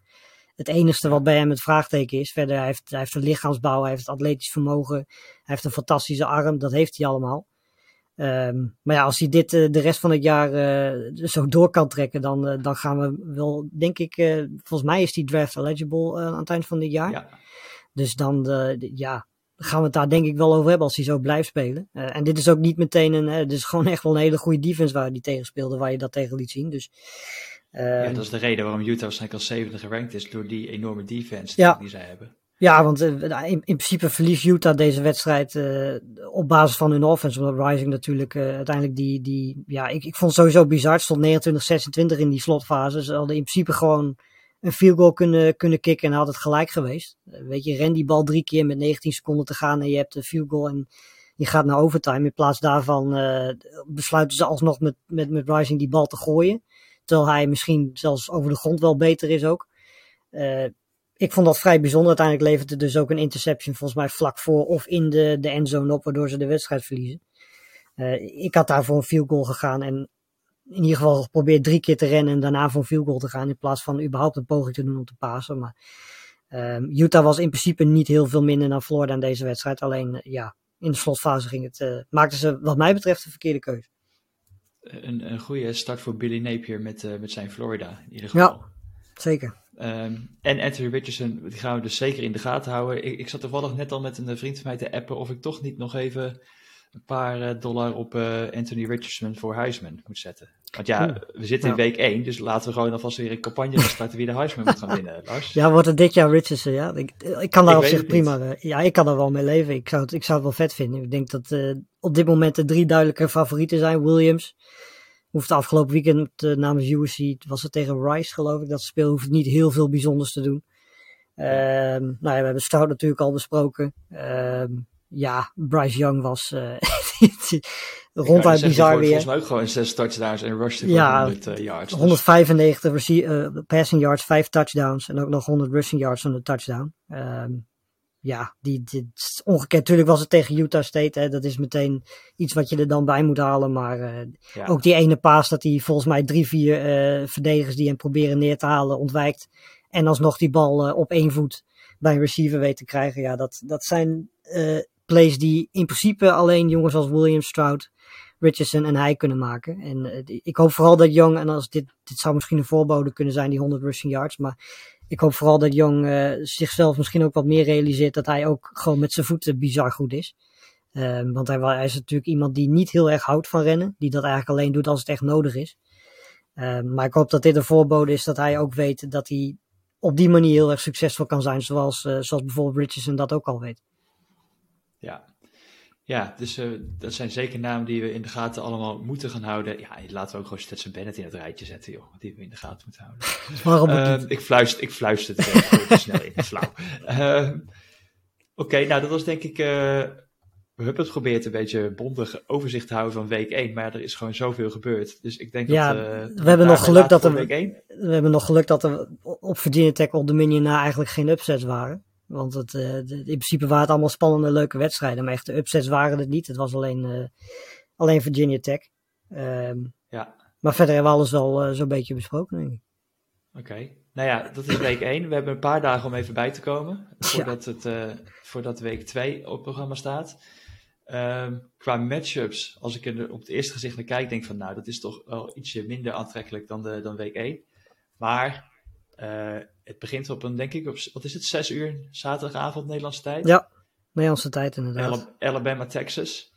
Speaker 2: het enige wat bij hem het vraagteken is. Verder, hij heeft, hij heeft een lichaamsbouw, hij heeft atletisch vermogen, hij heeft een fantastische arm, dat heeft hij allemaal. Um, maar ja, als hij dit uh, de rest van het jaar uh, zo door kan trekken, dan, uh, dan gaan we wel, denk ik, volgens mij is die draft eligible aan het eind van dit jaar. Ja. Dus dan, ja, gaan we het daar denk ik wel over hebben als hij zo blijft spelen. en dit is ook niet meteen een, dit is gewoon echt wel een hele goede defense waar hij tegen speelde, waar je dat tegen liet zien. Dus
Speaker 1: ja, ehm, dat is de reden waarom Utah waarschijnlijk als zevende gerankt is, door die enorme defense die zij hebben.
Speaker 2: Ja, want uh, in, in, principe verliest Utah deze wedstrijd op basis van hun offense. Omdat Rising natuurlijk uiteindelijk die, die ja, ik, ik vond het sowieso bizar. Het stond 29-26 in die slotfase. Ze hadden in principe gewoon een field goal kunnen, kunnen kicken en had het gelijk geweest. weet je, ren die bal drie keer met 19 seconden te gaan en je hebt een field goal en je gaat naar overtime. In plaats daarvan besluiten ze alsnog met, met, met Rising die bal te gooien. Terwijl hij misschien zelfs over de grond wel beter is ook. Uh, ik vond dat vrij bijzonder. Uiteindelijk levert het dus ook een interception volgens mij vlak voor of in de, de endzone op, waardoor ze de wedstrijd verliezen. Ik had daar voor een field goal gegaan en in ieder geval geprobeerd drie keer te rennen en daarna voor een field goal te gaan in plaats van überhaupt een poging te doen om te pasen. Maar uh, Utah was in principe niet heel veel minder dan Florida in deze wedstrijd. Alleen uh, ja, in de slotfase ging het, uh, maakten ze wat mij betreft de verkeerde keuze
Speaker 1: een, een goede start voor Billy Napier met, uh, met zijn Florida in ieder geval.
Speaker 2: Ja, zeker.
Speaker 1: Um, en Anthony Richardson, die gaan we dus zeker in de gaten houden. Ik, ik zat toevallig net al met een vriend van mij te appen of ik toch niet nog even een paar uh, dollar op uh, Anthony Richardson voor Heisman moet zetten. Want ja, we zitten in week 1, dus laten we gewoon alvast weer een campagne starten wie de Heisman moet gaan winnen, Lars.
Speaker 2: Ja, wordt het dit jaar Richardson, ja. Ik, ik kan daar op zich prima, ja, ik kan daar wel mee leven. Ik zou het, ik zou het wel vet vinden. Ik denk dat uh, op dit moment de drie duidelijke favorieten zijn. Williams, hoeft afgelopen weekend uh, namens USC, was het tegen Rice geloof ik, dat speel hoeft niet heel veel bijzonders te doen. Uh, nou ja, we hebben Stout natuurlijk al besproken. Uh, ja, Bryce Young was uh, ronduit bizar weer.
Speaker 1: Volgens mij ook gewoon zes touchdowns en rush ja, 100 uh, yards.
Speaker 2: Dus. 195 uh, passing yards, 5 touchdowns en ook nog 100 rushing yards van de touchdown. Um, ja, die, die, ongekend. Natuurlijk was het tegen Utah State. Hè, dat is meteen iets wat je er dan bij moet halen. Maar uh, ook die ene paas dat hij volgens mij drie, vier uh, verdedigers die hem proberen neer te halen ontwijkt. En alsnog die bal uh, op één voet bij een receiver weet te krijgen. Ja, dat, dat zijn plays die in principe alleen jongens als William Stroud, Richardson en hij kunnen maken. En ik hoop vooral dat Young, en als dit, dit zou misschien een voorbode kunnen zijn, die 100 rushing yards. Maar ik hoop vooral dat Jong uh, zichzelf misschien ook wat meer realiseert dat hij ook gewoon met zijn voeten bizar goed is. Um, want hij, hij, is natuurlijk iemand die niet heel erg houdt van rennen. Die dat eigenlijk alleen doet als het echt nodig is. Um, maar ik hoop dat dit een voorbode is dat hij ook weet dat hij op die manier heel erg succesvol kan zijn. Zoals, uh, zoals bijvoorbeeld Richardson dat ook al weet.
Speaker 1: Ja, ja, dus uh, dat zijn zeker namen die we in de gaten allemaal moeten gaan houden. Ja, laten we ook gewoon Stetson Bennett in het rijtje zetten, joh. Die we in de gaten moeten houden.
Speaker 2: Waarom uh,
Speaker 1: ik, fluister, ik fluister het even snel in, flauw. Uh, Oké, okay, nou dat was denk ik... We hebben het geprobeerd een beetje bondig overzicht te houden van week 1. Maar er is gewoon zoveel gebeurd. Dus ik denk
Speaker 2: ja,
Speaker 1: dat...
Speaker 2: We hebben nog geluk dat er... We hebben nog geluk dat er op Virginia Tech Old Dominion na eigenlijk geen upsets waren. Want het, uh, in principe waren het allemaal spannende, leuke wedstrijden. Maar echte upsets waren het niet. Het was alleen, uh, alleen Virginia Tech. Um, ja. Maar verder hebben we alles wel uh, zo'n beetje besproken, denk ik.
Speaker 1: Oké. Okay. Nou ja, dat is week 1. We hebben een paar dagen om even bij te komen. Voordat, ja. het, voordat week 2 op het programma staat. Um, qua matchups, als ik er op het eerste gezicht naar kijk, denk ik van nou, dat is toch wel ietsje minder aantrekkelijk dan, de, dan week 1. Maar uh, het begint op een, denk ik, op, wat is het, 6 uur zaterdagavond Nederlandse tijd?
Speaker 2: Ja, Nederlandse tijd inderdaad.
Speaker 1: Alabama, Texas.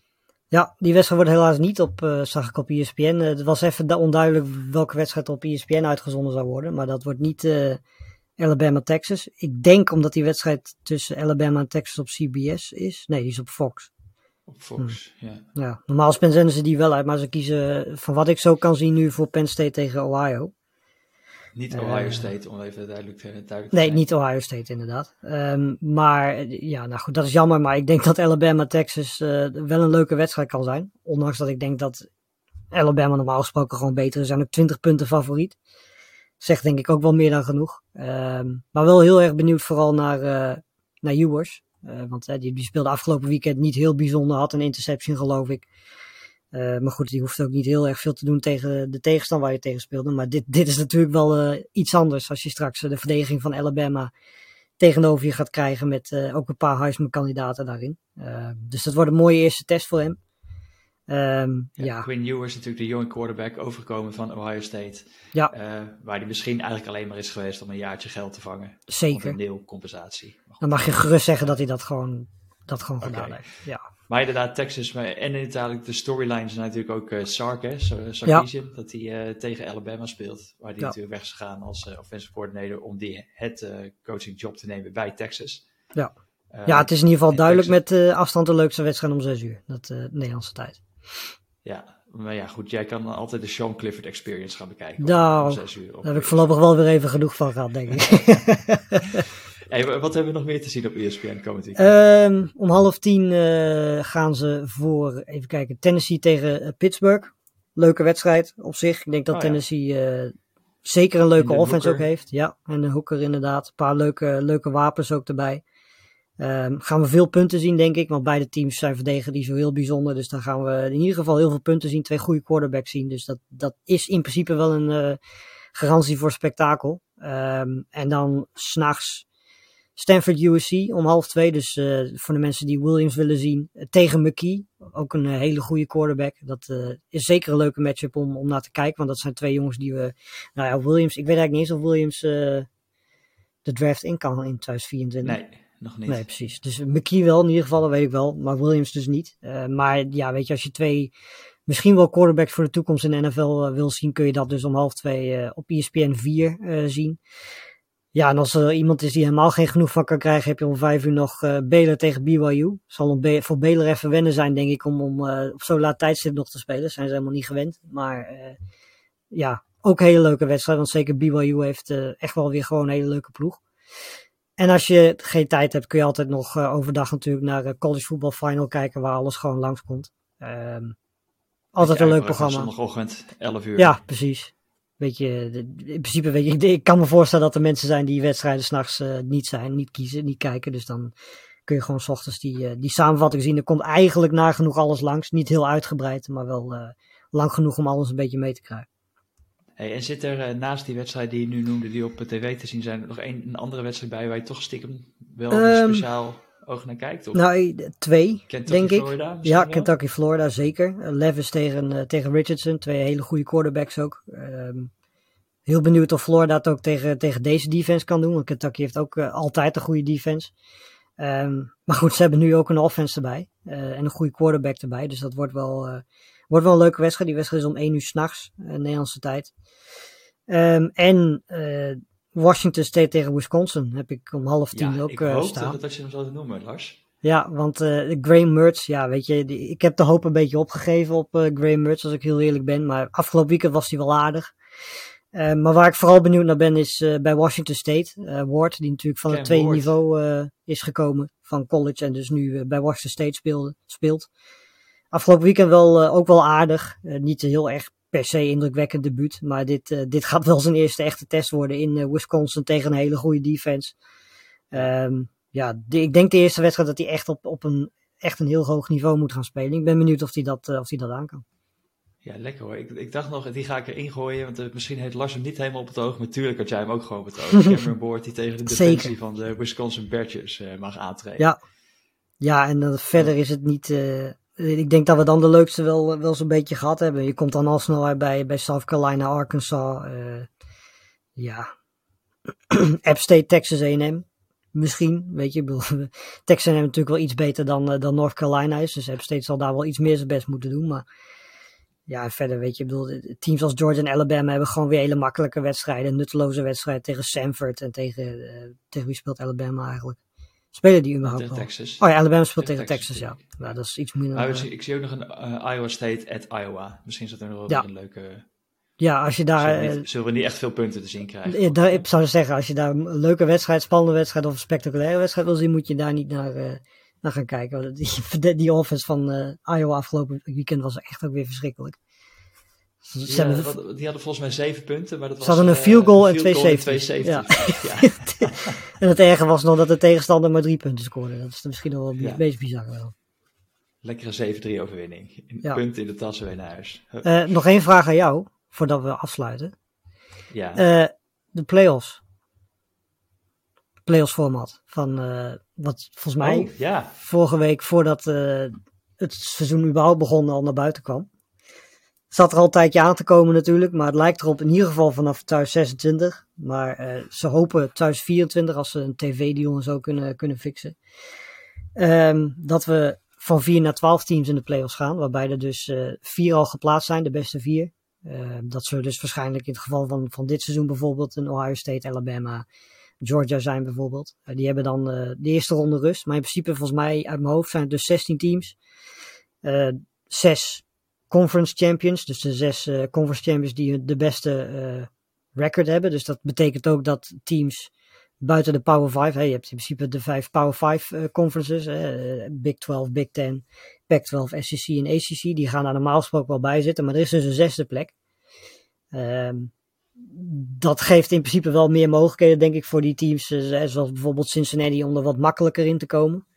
Speaker 2: Ja, die wedstrijd wordt helaas niet op, uh, zag ik op ESPN. Uh, het was even onduidelijk welke wedstrijd op ESPN uitgezonden zou worden. Maar dat wordt niet uh, Alabama-Texas. Ik denk omdat die wedstrijd tussen Alabama en Texas op CBS is. Nee, die is op Fox.
Speaker 1: Op Fox, hm. ja.
Speaker 2: ja. Normaal zenden ze die wel uit, maar ze kiezen van wat ik zo kan zien nu voor Penn State tegen Ohio.
Speaker 1: Niet Ohio State, om even duidelijk, duidelijk
Speaker 2: Nee, niet Ohio State inderdaad. Um, maar ja, nou goed, dat is jammer. Maar ik denk dat Alabama-Texas uh, wel een leuke wedstrijd kan zijn. Ondanks dat ik denk dat Alabama normaal gesproken gewoon beter is. zijn ook 20 punten favoriet. Zegt denk ik ook wel meer dan genoeg. Um, maar wel heel erg benieuwd vooral naar, uh, naar Ewers. Uh, want die, die speelde afgelopen weekend niet heel bijzonder. Had een interception geloof ik. Uh, maar goed, die hoeft ook niet heel erg veel te doen tegen de tegenstander waar je tegen speelde. Maar dit, dit is natuurlijk wel uh, iets anders als je straks de verdediging van Alabama tegenover je gaat krijgen met uh, ook een paar Heisman-kandidaten daarin. dus dat wordt een mooie eerste test voor hem. Um, ja, ja.
Speaker 1: Quinn Ewers is natuurlijk de jonge quarterback overgekomen van Ohio State.
Speaker 2: Ja.
Speaker 1: waar hij misschien eigenlijk alleen maar is geweest om een jaartje geld te vangen.
Speaker 2: Zeker.
Speaker 1: een neel compensatie.
Speaker 2: Dan mag je gerust zeggen dat hij dat gewoon, dat gewoon okay. gedaan heeft. Ja.
Speaker 1: Maar inderdaad, Texas. Maar, en uiteindelijk de storylines zijn natuurlijk ook uh, Sark, hè, ja. dat hij uh, tegen Alabama speelt. Waar ja. natuurlijk weg is gegaan als uh, offensive coordinator om die het coaching job te nemen bij Texas.
Speaker 2: Ja, ja het is in ieder geval duidelijk Texas. met afstand de leukste wedstrijd om 6 uur. Dat Nederlandse tijd.
Speaker 1: Ja, maar ja, goed, jij kan altijd de Sean Clifford Experience gaan bekijken.
Speaker 2: Nou, om 6 uur, daar heb ik voorlopig wel weer even genoeg van gehad, denk ik.
Speaker 1: Hey, wat hebben we nog meer te zien op ESPN komend
Speaker 2: um, om half tien uh, gaan ze voor, even kijken, Tennessee tegen uh, Pittsburgh. Leuke wedstrijd op zich. Ik denk dat oh, Tennessee ja. uh, zeker een leuke offense hooker. ook heeft. Ja, en de hooker inderdaad. Een paar leuke, leuke wapens ook erbij. Um, gaan we veel punten zien, denk ik. Want beide teams zijn verdedigen die zo heel bijzonder. Dus dan gaan we in ieder geval heel veel punten zien. Twee goede quarterbacks zien. Dus dat, dat is in principe wel een garantie voor spektakel. Um, en dan s'nachts Stanford USC om half twee. Dus uh, voor de mensen die Williams willen zien. Uh, tegen McKee. Ook een uh, hele goede quarterback. Dat is zeker een leuke matchup om, om naar te kijken. Want dat zijn twee jongens die we. Nou ja, Williams. Ik weet eigenlijk niet eens of Williams de draft in kan in 2024.
Speaker 1: Nee, nog niet.
Speaker 2: Nee, precies. Dus McKee wel in ieder geval, dat weet ik wel. Maar Williams dus niet. maar ja, weet je, als je twee. Misschien wel quarterbacks voor de toekomst in de NFL wil zien, kun je dat dus om half twee op ESPN 4 zien. Ja, en als er iemand is die helemaal geen genoeg van kan krijgen, heb je om vijf uur nog uh, Baylor tegen BYU. Zal om voor Baylor even wennen zijn, denk ik, om, om uh, op zo'n laat tijdstip nog te spelen. Zijn ze helemaal niet gewend. Maar uh, ja, ook een hele leuke wedstrijd. Want zeker BYU heeft echt wel weer gewoon een hele leuke ploeg. En als je geen tijd hebt, kun je altijd nog overdag natuurlijk naar college football final kijken, waar alles gewoon langskomt. Um, altijd een leuk programma.
Speaker 1: Zondagochtend, 11 uur.
Speaker 2: Ja, precies. Weet je, in principe weet je, ik kan me voorstellen dat er mensen zijn die wedstrijden s'nachts uh, niet zijn, niet kiezen, niet kijken. Dus dan kun je gewoon s ochtends die, uh, die samenvatting zien. Er komt eigenlijk nagenoeg alles langs. Niet heel uitgebreid, maar wel uh, lang genoeg om alles een beetje mee te krijgen.
Speaker 1: Hey, en zit er naast die wedstrijd die je nu noemde, die op tv te zien zijn, nog een, een andere wedstrijd bij waar je toch stiekem wel um, speciaal oog naar kijkt? Of?
Speaker 2: Nou, twee,
Speaker 1: Kentucky,
Speaker 2: denk
Speaker 1: Florida,
Speaker 2: ik. Ja, Kentucky, Florida, zeker. Uh, Levis tegen, uh, tegen Richardson, twee hele goede quarterbacks ook. Um, heel benieuwd of Florida het ook tegen, tegen deze defense kan doen, want Kentucky heeft ook uh, altijd een goede defense. Um, maar goed, ze hebben nu ook een offense erbij en een goede quarterback erbij, dus dat wordt wel, wordt wel een leuke wedstrijd. Die wedstrijd is om 1 uur s'nachts, Nederlandse tijd. Um, en Washington State tegen Wisconsin heb ik om half tien
Speaker 1: ja,
Speaker 2: ook
Speaker 1: ik
Speaker 2: uh, staan.
Speaker 1: dat je hem zou noemen, Lars.
Speaker 2: Ja, want uh, Graham Mertz, ja, weet je, die, ik heb de hoop een beetje opgegeven op uh, Graham Mertz, als ik heel eerlijk ben. Maar afgelopen weekend was hij wel aardig. Uh, maar waar ik vooral benieuwd naar ben, is bij Washington State. Ward, die natuurlijk van Ken het tweede Ward. niveau is gekomen van college en dus nu bij Washington State speelde, speelt. Afgelopen weekend wel, ook wel aardig. niet heel erg per se indrukwekkend debuut. Maar dit, uh, dit gaat wel zijn eerste echte test worden in uh, Wisconsin tegen een hele goede defense. Um, ja, de, ik denk de eerste wedstrijd dat hij echt op, op een, echt een heel hoog niveau moet gaan spelen. Ik ben benieuwd of hij dat, uh, of hij dat aan kan.
Speaker 1: Ja, lekker hoor. Ik, ik dacht nog, die ga ik erin gooien. Want misschien heeft Lars hem niet helemaal op het oog. Maar natuurlijk had jij hem ook gewoon op het oog. Cameron Board die tegen de defensie Zeker. van de Wisconsin Badgers mag aantreden.
Speaker 2: Ja, ja en verder is het niet ik denk dat we dan de leukste wel, wel zo'n beetje gehad hebben. Je komt dan al snel bij, bij South Carolina, Arkansas. Uh, ja. App State, Texas A&M. misschien. Weet je, Texans hebben natuurlijk wel iets beter dan, dan North Carolina is. Dus ze hebben steeds al daar wel iets meer zijn best moeten doen. Maar ja, verder weet je, ik bedoel, teams als Georgia en Alabama hebben gewoon weer hele makkelijke wedstrijden. Nutteloze wedstrijden tegen Sanford en tegen, uh, tegen wie speelt Alabama eigenlijk? Spelen die überhaupt
Speaker 1: tegen? Texas.
Speaker 2: Oh ja, Alabama speelt tegen, tegen Texas, Texas ja. Nou, dat is iets minder.
Speaker 1: Maar ik zie ook nog een uh, Iowa State at Iowa. Misschien is dat er nog wel ja. een leuke...
Speaker 2: Ja, als je daar...
Speaker 1: Zullen we, niet, zullen we niet echt veel punten te zien krijgen?
Speaker 2: Ja, daar, ik zou zeggen, als je daar een leuke wedstrijd, spannende wedstrijd of een spectaculaire wedstrijd wil zien, moet je daar niet naar, uh, naar gaan kijken. Die, die offense van uh, Iowa afgelopen weekend was echt ook weer verschrikkelijk.
Speaker 1: Ze ja, hebben, wat, die hadden volgens mij zeven punten. Maar dat
Speaker 2: ze
Speaker 1: was,
Speaker 2: hadden een field goal en twee
Speaker 1: safeties.
Speaker 2: Ja. ja. en het erge was nog dat de tegenstander maar drie punten scoorde. Dat is misschien nog wel het meest bizar wel.
Speaker 1: Lekkere 7-3 overwinning. Punten in de tassen weer naar huis.
Speaker 2: Uh, nog één vraag aan jou, voordat we afsluiten.
Speaker 1: Ja.
Speaker 2: Uh, de playoffs. Playoffs format. Van wat volgens mij
Speaker 1: oh, ja.
Speaker 2: vorige week, voordat het seizoen überhaupt begon, al naar buiten kwam. Zat er al een tijdje aan te komen natuurlijk, maar het lijkt erop in ieder geval vanaf 2026. Maar uh, ze hopen 2024 als ze een tv-deal en zo kunnen, kunnen fixen. Um, dat we van 4 naar 12 teams in de playoffs gaan, waarbij er dus uh, vier al geplaatst zijn, de beste vier. Uh, dat zullen dus waarschijnlijk in het geval van, van dit seizoen bijvoorbeeld een Ohio State, Alabama, Georgia zijn bijvoorbeeld. die hebben dan de eerste ronde rust. Maar in principe volgens mij uit mijn hoofd zijn het dus 16 teams. zes conference champions. Dus de zes uh, conference champions die de beste uh, record hebben. Dus dat betekent ook dat teams buiten de Power 5. Hey, je hebt in principe de vijf Power 5 uh, conferences. Big 12, Big 10, Pac 12, SEC en ACC. Die gaan daar normaal gesproken wel bij zitten. Maar er is dus een zesde plek. Um, dat geeft in principe wel meer mogelijkheden, denk ik, voor die teams. zoals bijvoorbeeld Cincinnati om er wat makkelijker in te komen.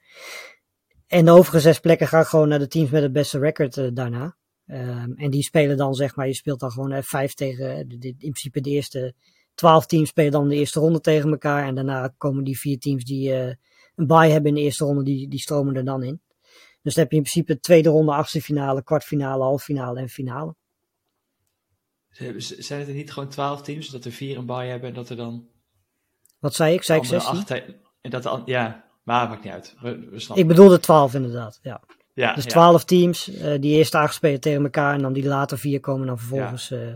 Speaker 2: En de overige zes plekken gaan gewoon naar de teams met het beste record daarna. Um, en die spelen dan, zeg maar, je speelt dan gewoon uh, vijf tegen, de, de, in principe de eerste twaalf teams spelen dan de eerste ronde tegen elkaar. En daarna komen die vier teams die uh, een bye hebben in de eerste ronde, die, die stromen er dan in. Dus dan heb je in principe tweede ronde, achtste finale, kwartfinale, halffinale en finale.
Speaker 1: Zijn het er niet gewoon twaalf teams, dat er vier een bye hebben en dat er dan...
Speaker 2: Wat zei ik? Zei ik 16?
Speaker 1: En dat de, ja, maar maakt niet uit. We, we
Speaker 2: ik bedoelde twaalf inderdaad, ja.
Speaker 1: Ja,
Speaker 2: dus twaalf teams, uh, die eerst aangespeeld tegen elkaar en dan die later vier komen dan vervolgens ja. uh,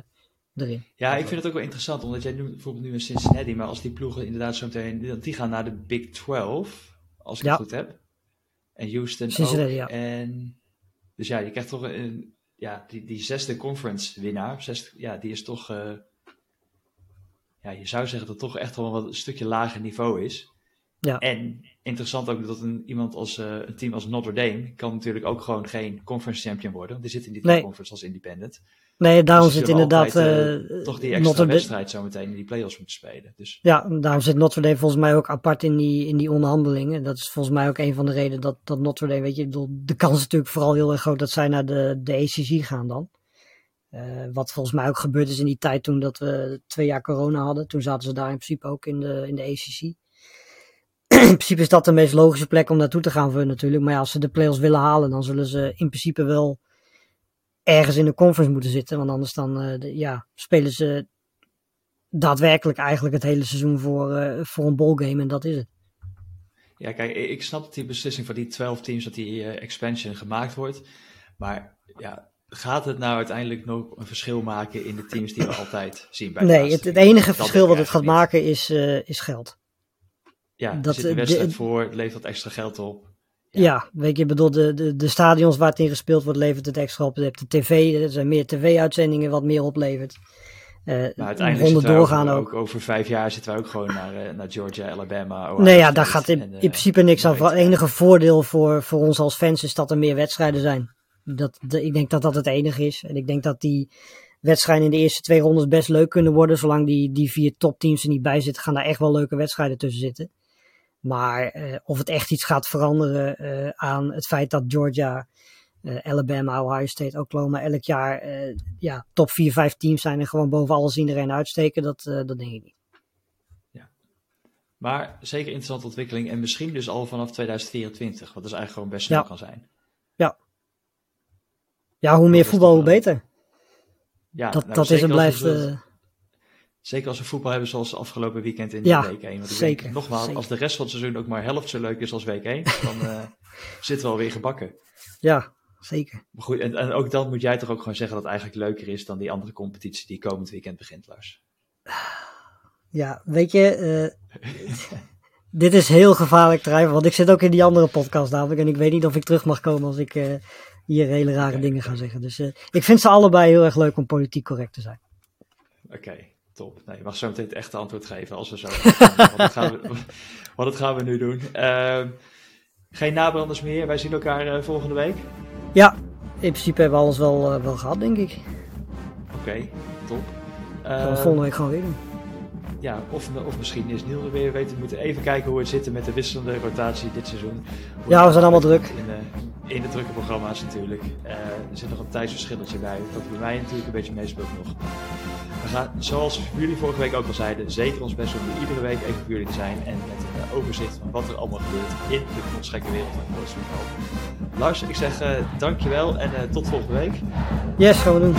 Speaker 2: erin.
Speaker 1: Ja, ik vind het ook wel interessant, omdat jij nu bijvoorbeeld nu in Cincinnati, maar als die ploegen inderdaad zo meteen, die gaan naar de Big 12, als ik ja. het goed heb. En Houston
Speaker 2: Cincinnati,
Speaker 1: ook.
Speaker 2: Ja.
Speaker 1: En, dus ja, je krijgt toch een, ja, die, die zesde conference winnaar, zesde, ja, die is toch, uh, ja, je zou zeggen dat het toch echt wel wat een stukje lager niveau is.
Speaker 2: Ja.
Speaker 1: En interessant ook dat een, iemand als uh, een team als Notre Dame kan natuurlijk ook gewoon geen conference champion worden. Want die zit in die
Speaker 2: nee.
Speaker 1: conference als independent.
Speaker 2: Nee, daarom dus zit inderdaad.
Speaker 1: Altijd, uh, toch die extra Notre wedstrijd zo meteen in die playoffs moeten spelen. Dus.
Speaker 2: Ja, daarom zit Notre Dame volgens mij ook apart in die, in die onderhandelingen. Dat is volgens mij ook een van de redenen dat, dat Notre Dame, weet je, de kans is natuurlijk vooral heel erg groot dat zij naar de, de ACC gaan dan. Uh, wat volgens mij ook gebeurd is in die tijd toen dat we twee jaar corona hadden. Toen zaten ze daar in principe ook in de, in de ACC in principe is dat de meest logische plek om naartoe te gaan voor natuurlijk. Maar ja, als ze de playoffs willen halen, dan zullen ze in principe wel ergens in de conference moeten zitten. Want anders dan uh, de, ja, spelen ze daadwerkelijk eigenlijk het hele seizoen voor, uh, voor een ballgame en dat is het.
Speaker 1: Ja, kijk, ik snap dat die beslissing van die 12 teams, dat die uh, expansion gemaakt wordt. Maar ja, gaat het nou uiteindelijk nog een verschil maken in de teams die we altijd zien bij
Speaker 2: Nee, het, het, enige verschil wat het gaat niet. maken is, is geld.
Speaker 1: Ja, dat, zit wedstrijd de, voor, het levert extra geld op.
Speaker 2: Ja, ja weet je, bedoel, de, de, de stadions waar het in gespeeld wordt, levert het extra op. Je hebt de tv, er zijn meer tv-uitzendingen wat meer oplevert.
Speaker 1: Uh, maar uiteindelijk doorgaan ook, ook. Over vijf jaar zitten we ook gewoon naar, uh, naar Georgia, Alabama.
Speaker 2: Ohio nee, ja, daar gaat in, en, uh, in principe niks aan. Het enige voordeel voor, voor ons als fans is dat er meer wedstrijden zijn. Dat, de, ik denk dat dat het enige is. En ik denk dat die wedstrijden in de eerste twee rondes best leuk kunnen worden. Zolang die, die vier topteams er niet bij zitten, gaan daar echt wel leuke wedstrijden tussen zitten. Maar uh, of het echt iets gaat veranderen uh, aan het feit dat Georgia, uh, Alabama, Ohio State, Oklahoma elk jaar ja, top 4, 5 teams zijn en gewoon boven alles iedereen uitsteken, dat, dat denk ik niet.
Speaker 1: Ja. Maar zeker interessante ontwikkeling en misschien dus al vanaf 2024, wat dus eigenlijk gewoon best snel
Speaker 2: ja.
Speaker 1: kan zijn.
Speaker 2: Ja. Ja, hoe meer voetbal, hoe beter.
Speaker 1: Ja,
Speaker 2: dat,
Speaker 1: nou,
Speaker 2: dat is en blijft.
Speaker 1: Zeker als we voetbal hebben zoals afgelopen weekend in
Speaker 2: ja,
Speaker 1: week 1. Want
Speaker 2: zeker,
Speaker 1: denk, nogmaals,
Speaker 2: zeker.
Speaker 1: als de rest van het seizoen ook maar helft zo leuk is als week 1, dan uh, zitten we alweer gebakken.
Speaker 2: Ja, zeker.
Speaker 1: Maar goed, en, en, ook dan moet jij toch ook gewoon zeggen dat het eigenlijk leuker is dan die andere competitie die komend weekend begint, Lars.
Speaker 2: Ja, weet je, uh, dit is heel gevaarlijk terrein, want ik zit ook in die andere podcast namelijk en ik weet niet of ik terug mag komen als ik uh, hier hele rare okay, dingen ga zeggen. Dus ik vind ze allebei heel erg leuk om politiek correct te zijn.
Speaker 1: Oké, okay, top. Nee, je mag zo meteen het echte antwoord geven als we zo. want, dat gaan we, want dat gaan we nu doen. Uh, geen nabranders meer. Wij zien elkaar uh, volgende week.
Speaker 2: Ja, in principe hebben we alles wel, uh, wel gehad, denk ik.
Speaker 1: Oké, okay, top.
Speaker 2: Gaan we volgende week gewoon weer doen.
Speaker 1: Ja, of, of misschien is Niels er weer. Weet, we moeten even kijken hoe het zit met de wisselende rotatie dit seizoen. Hoe
Speaker 2: ja, we zijn allemaal druk.
Speaker 1: In, uh, in de drukke programma's natuurlijk. Uh, er zit nog een tijdsverschilletje bij. Dat bij mij natuurlijk een beetje meespeelt nog. We gaan, zoals jullie vorige week ook al zeiden, zeker ons best om iedere week even voor jullie te zijn. En met een uh, overzicht van wat er allemaal gebeurt in de knotsgekke wereld van voetbal. Lars, ik zeg dankjewel en tot volgende week.
Speaker 2: Yes, gaan we doen.